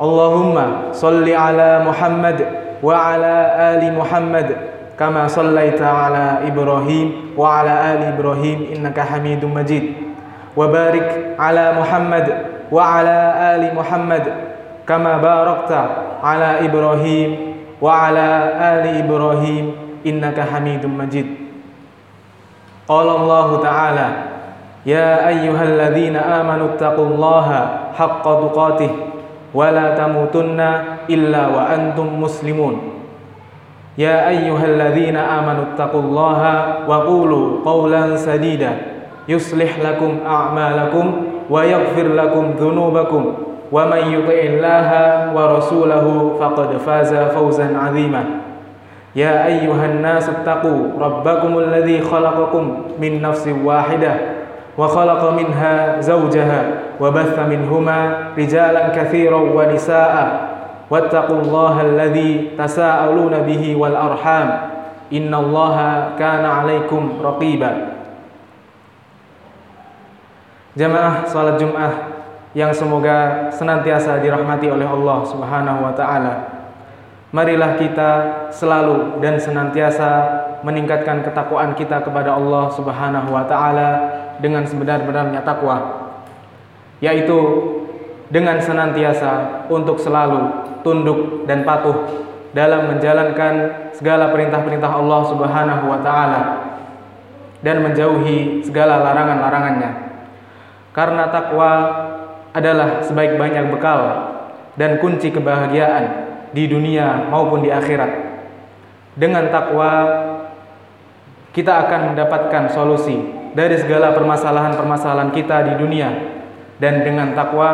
Allahumma salli ala Muhammad wa ala ali Muhammad kama sallaita ala Ibrahim wa ala ali Ibrahim innaka Hamidum Majid. Wa ala Muhammad wa ala ali Muhammad kama barakta ala Ibrahim wa ala ali Ibrahim innaka Hamidum Majid. Qala Allah Ta'ala Ya ayyuhalladzina amanu taqullaha haqqa ولا تموتن إلا وأنتم مسلمون. يا أيها الذين آمنوا اتقوا الله وقولوا قولا سديدا. يصلح لكم أعمالكم ويغفر لكم ذنوبكم. ومن يطع الله ورسوله فقد فاز فوزا عظيما. يا أيها الناس اتقوا ربكم الذي خلقكم من نفس واحدة. وخلق منها زوجها وبث منهما رجالا كثيرا ونساء واتقوا الله الذي تساءلون به والأرحام إن الله كان عليكم رقيبا Jamaah salat Jumat yang semoga senantiasa dirahmati oleh Allah Subhanahu wa taala. Marilah kita selalu dan senantiasa meningkatkan ketakwaan kita kepada Allah Subhanahu wa taala dengan sebenar-benarnya takwa yaitu dengan senantiasa untuk selalu tunduk dan patuh dalam menjalankan segala perintah-perintah Allah Subhanahu wa taala dan menjauhi segala larangan-larangannya. Karena takwa adalah sebaik-banyak bekal dan kunci kebahagiaan di dunia maupun di akhirat. Dengan takwa kita akan mendapatkan solusi dari segala permasalahan-permasalahan kita di dunia dan dengan takwa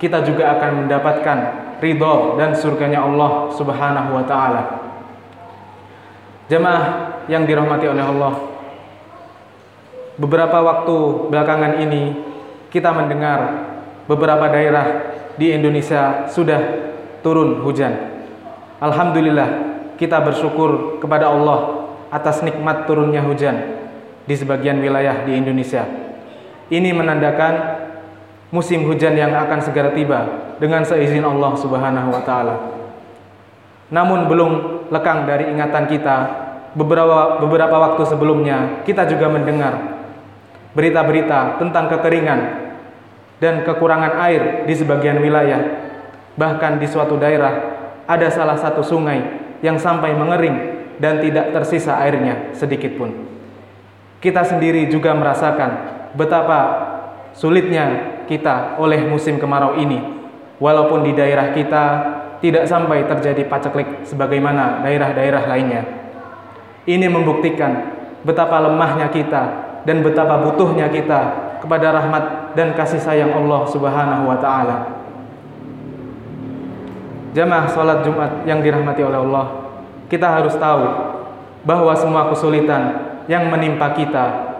kita juga akan mendapatkan ridho dan surganya Allah Subhanahu wa taala. Jemaah yang dirahmati oleh Allah. Beberapa waktu belakangan ini kita mendengar beberapa daerah di Indonesia sudah turun hujan. Alhamdulillah kita bersyukur kepada Allah atas nikmat turunnya hujan di sebagian wilayah di Indonesia. Ini menandakan musim hujan yang akan segera tiba dengan seizin Allah Subhanahu wa taala. Namun belum lekang dari ingatan kita beberapa beberapa waktu sebelumnya kita juga mendengar berita-berita tentang kekeringan dan kekurangan air di sebagian wilayah. Bahkan di suatu daerah ada salah satu sungai yang sampai mengering dan tidak tersisa airnya sedikit pun. Kita sendiri juga merasakan betapa sulitnya kita oleh musim kemarau ini. Walaupun di daerah kita tidak sampai terjadi paceklik sebagaimana daerah-daerah lainnya. Ini membuktikan betapa lemahnya kita dan betapa butuhnya kita kepada rahmat dan kasih sayang Allah Subhanahu wa taala. Jamaah salat Jumat yang dirahmati oleh Allah, kita harus tahu bahwa semua kesulitan yang menimpa kita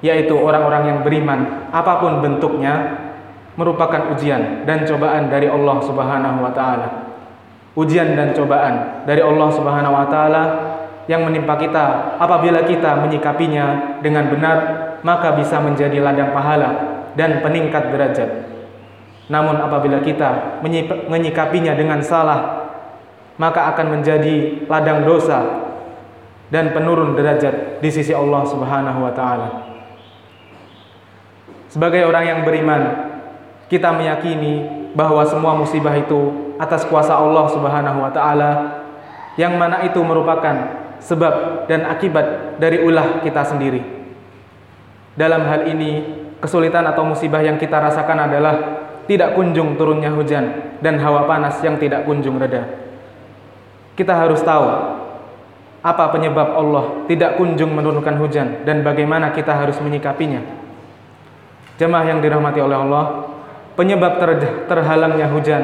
yaitu orang-orang yang beriman apa pun bentuknya merupakan ujian dan cobaan dari Allah Subhanahu wa taala. Ujian dan cobaan dari Allah Subhanahu wa taala yang menimpa kita apabila kita menyikapinya dengan benar maka bisa menjadi ladang pahala dan peningkat derajat. Namun apabila kita menyikapinya dengan salah maka akan menjadi ladang dosa dan penurun derajat di sisi Allah Subhanahu wa taala. Sebagai orang yang beriman, kita meyakini bahwa semua musibah itu atas kuasa Allah Subhanahu wa taala yang mana itu merupakan sebab dan akibat dari ulah kita sendiri. Dalam hal ini, kesulitan atau musibah yang kita rasakan adalah tidak kunjung turunnya hujan dan hawa panas yang tidak kunjung reda. Kita harus tahu apa penyebab Allah tidak kunjung menurunkan hujan dan bagaimana kita harus menyikapinya. Jemaah yang dirahmati oleh Allah, penyebab terhalangnya hujan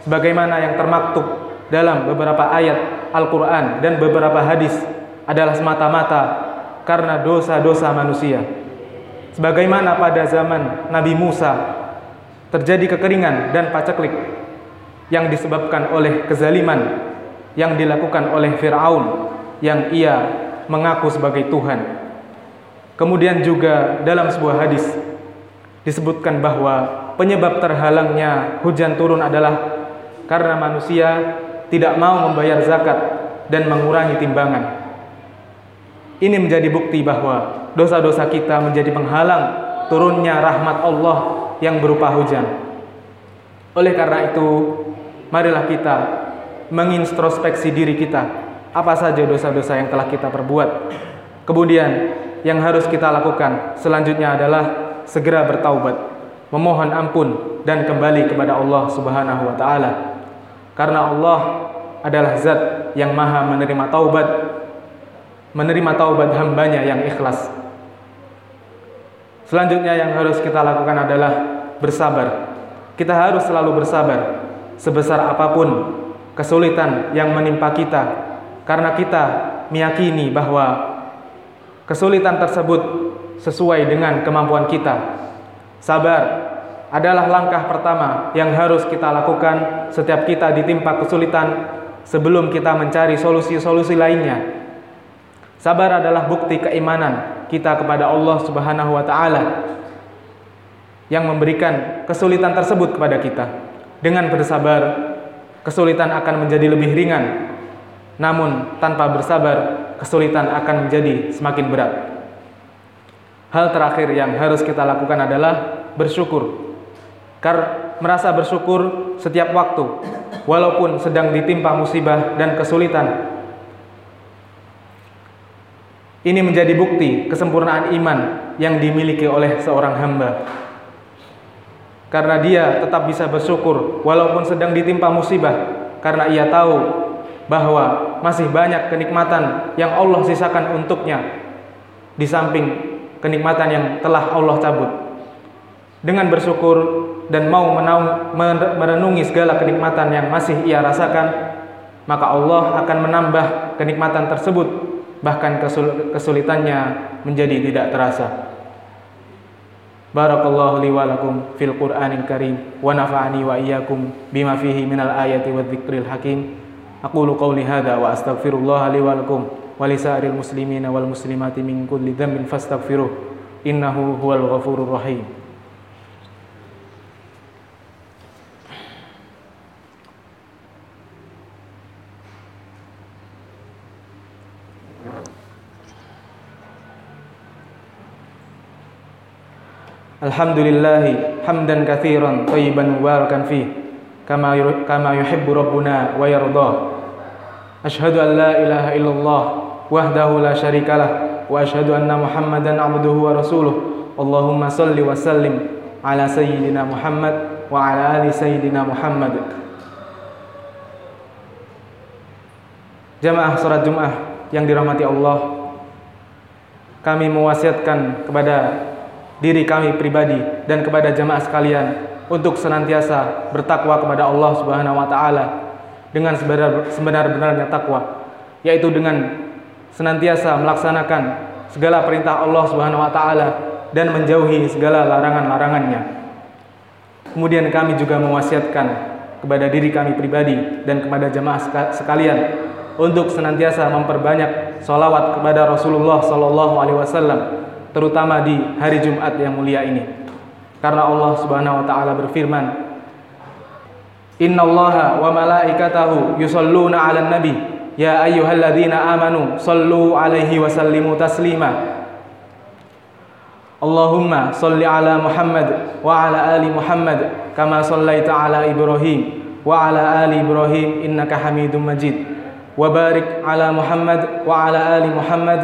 sebagaimana yang termaktub dalam beberapa ayat Al-Qur'an dan beberapa hadis adalah semata-mata karena dosa-dosa manusia. Sebagaimana pada zaman Nabi Musa terjadi kekeringan dan paceklik yang disebabkan oleh kezaliman yang dilakukan oleh Firaun yang ia mengaku sebagai Tuhan. Kemudian juga dalam sebuah hadis disebutkan bahwa penyebab terhalangnya hujan turun adalah karena manusia tidak mau membayar zakat dan mengurangi timbangan. Ini menjadi bukti bahwa dosa-dosa kita menjadi penghalang turunnya rahmat Allah yang berupa hujan. Oleh karena itu, marilah kita mengintrospeksi diri kita, apa saja dosa-dosa yang telah kita perbuat. Kemudian, yang harus kita lakukan selanjutnya adalah segera bertaubat, memohon ampun dan kembali kepada Allah Subhanahu wa taala. Karena Allah adalah zat yang maha menerima taubat menerima taubat hambanya yang ikhlas. Selanjutnya yang harus kita lakukan adalah bersabar. Kita harus selalu bersabar sebesar apa pun kesulitan yang menimpa kita karena kita meyakini bahwa kesulitan tersebut sesuai dengan kemampuan kita. Sabar adalah langkah pertama yang harus kita lakukan setiap kita ditimpa kesulitan sebelum kita mencari solusi-solusi lainnya Sabar adalah bukti keimanan kita kepada Allah Subhanahu wa taala yang memberikan kesulitan tersebut kepada kita. Dengan bersabar, kesulitan akan menjadi lebih ringan. Namun tanpa bersabar, kesulitan akan menjadi semakin berat. Hal terakhir yang harus kita lakukan adalah bersyukur. Karena merasa bersyukur setiap waktu, walaupun sedang ditimpa musibah dan kesulitan, ini menjadi bukti kesempurnaan iman yang dimiliki oleh seorang hamba. Karena dia tetap bisa bersyukur walaupun sedang ditimpa musibah karena ia tahu bahwa masih banyak kenikmatan yang Allah sisakan untuknya di samping kenikmatan yang telah Allah cabut. Dengan bersyukur dan mau merenungi segala kenikmatan yang masih ia rasakan, maka Allah akan menambah kenikmatan tersebut bahkan kesulitannya menjadi tidak terasa. Barakallahu li wa lakum fil Qur'anil Karim wa nafa'ani wa iyyakum bima fihi minal ayati wa dzikril hakim. Aqulu qawli hadza wa astaghfirullah li wa lakum wa li sa'iril muslimina wal muslimati min kulli dhanbin fastaghfiruh innahu huwal ghafurur rahim. Alhamdulillah hamdan katsiran tayyiban mubarakan fi kama kama yuhibbu rabbuna wa yarda. Ashhadu an la ilaha illallah wahdahu la syarikalah wa ashhadu anna Muhammadan abduhu wa rasuluh. Allahumma salli wa sallim ala sayyidina Muhammad wa ala ali sayyidina Muhammad. Jamaah salat Jumat yang dirahmati Allah, kami mewasiatkan kepada diri kami pribadi dan kepada jemaah sekalian untuk senantiasa bertakwa kepada Allah Subhanahu wa taala dengan sebenar-benarnya takwa yaitu dengan senantiasa melaksanakan segala perintah Allah Subhanahu wa taala dan menjauhi segala larangan-larangannya. Kemudian kami juga mewasiatkan kepada diri kami pribadi dan kepada jemaah sekalian untuk senantiasa memperbanyak solawat kepada Rasulullah Sallallahu Alaihi Wasallam terutama di hari Jumat yang mulia ini. Karena Allah Subhanahu wa taala berfirman, "Innallaha wa malaikatahu yusalluna 'alan nabi, ya ayyuhalladzina amanu sallu 'alaihi wa sallimu taslima." Allahumma salli ala Muhammad wa ala ali Muhammad kama sallaita ala Ibrahim wa ala ali Ibrahim innaka Hamidum Majid. Wa barik ala Muhammad wa ala ali Muhammad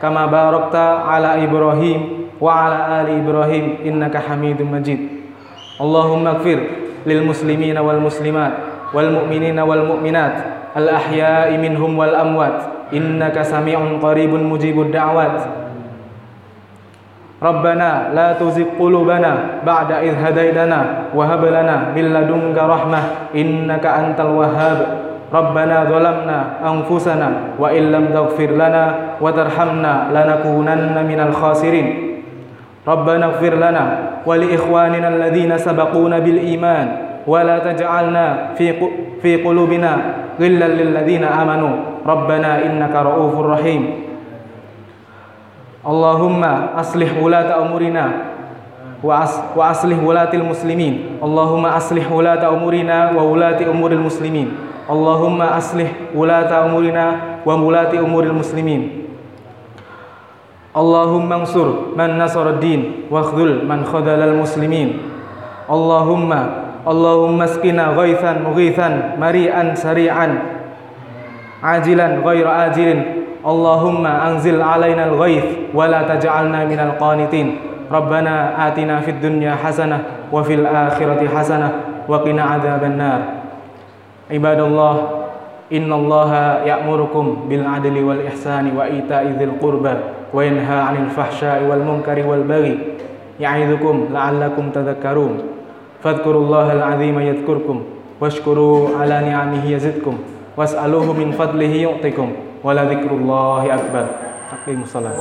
kama ala Ibrahim wa ala ali Ibrahim innaka Hamidum Majid. Allahumma ighfir lil muslimina wal muslimat wal mu'minina wal mu'minat al ahya'i minhum wal amwat innaka sami'un qaribun mujibud da'wat. Rabbana la tuzigh qulubana ba'da idh hadaitana wa hab lana min rahmah innaka antal wahhab. ربنا ظلمنا أنفسنا وإن لم تغفر لنا وترحمنا لنكونن من الخاسرين ربنا اغفر لنا ولإخواننا الذين سبقونا بالإيمان ولا تجعلنا في في قلوبنا غلا للذين آمنوا ربنا إنك رؤوف رحيم اللهم أصلح ولاة أمورنا وأصلح ولاة المسلمين اللهم أصلح ولاة أمورنا وولاة أمور المسلمين Allahumma aslih ulata umurina wa mulati umuril muslimin. Allahumma ansur man nasara din wa khul man khadalal muslimin. Allahumma Allahumma askina ghaithan mughithan mari'an sari'an ajilan ghaira ajilin. Allahumma anzil alaina al-ghaith wa la taj'alna minal qanitin. Rabbana atina fid dunya hasanah wa fil akhirati hasanah wa qina adzabannar. حسنة وقنا عذاب النار عباد الله إن الله يأمركم بالعدل والإحسان وإيتاء ذي القربى وينهى عن الفحشاء والمنكر والبغي يعظكم لعلكم تذكرون فاذكروا الله العظيم يذكركم واشكروا على نعمه يزدكم واسألوه من فضله يعطكم wala dzikrullahi akbar. Aqimus salat.